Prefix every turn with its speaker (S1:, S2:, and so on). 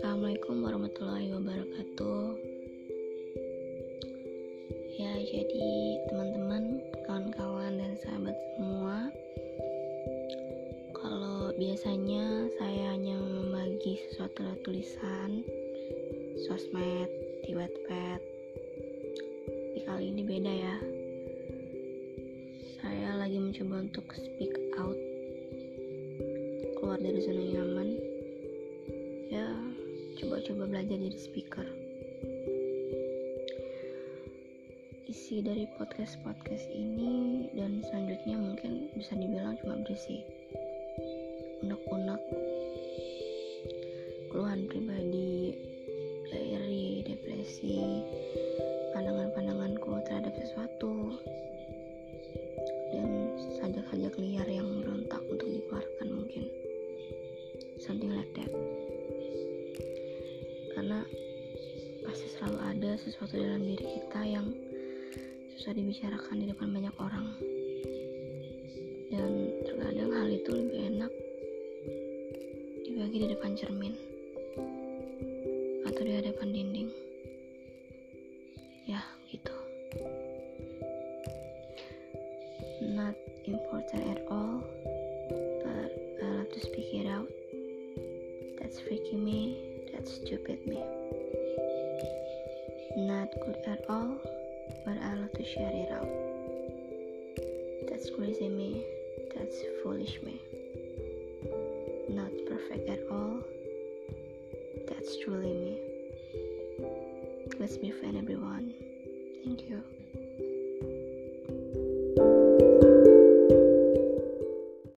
S1: Assalamualaikum warahmatullahi wabarakatuh. Ya, jadi teman-teman, kawan-kawan dan sahabat semua, kalau biasanya saya hanya membagi sesuatu lewat tulisan, sosmed, di Wattpad. Tapi kali ini beda ya. Lagi mencoba untuk speak out, keluar dari zona nyaman. Ya, coba-coba belajar jadi speaker. Isi dari podcast-podcast ini dan selanjutnya mungkin bisa dibilang cuma berisi unek-unek keluhan pribadi, diary, depresi, selalu ada sesuatu dalam diri kita yang susah dibicarakan di depan banyak orang. Dan terkadang hal itu lebih enak dibagi di depan cermin atau di hadapan dinding. Ya gitu. Not important at all but I love to speak it out. That's freaking me that's stupid me. Not good at all, but I love to share it out. That's crazy me, that's foolish me. Not perfect at all, that's truly me. Let's be friends, everyone. Thank you.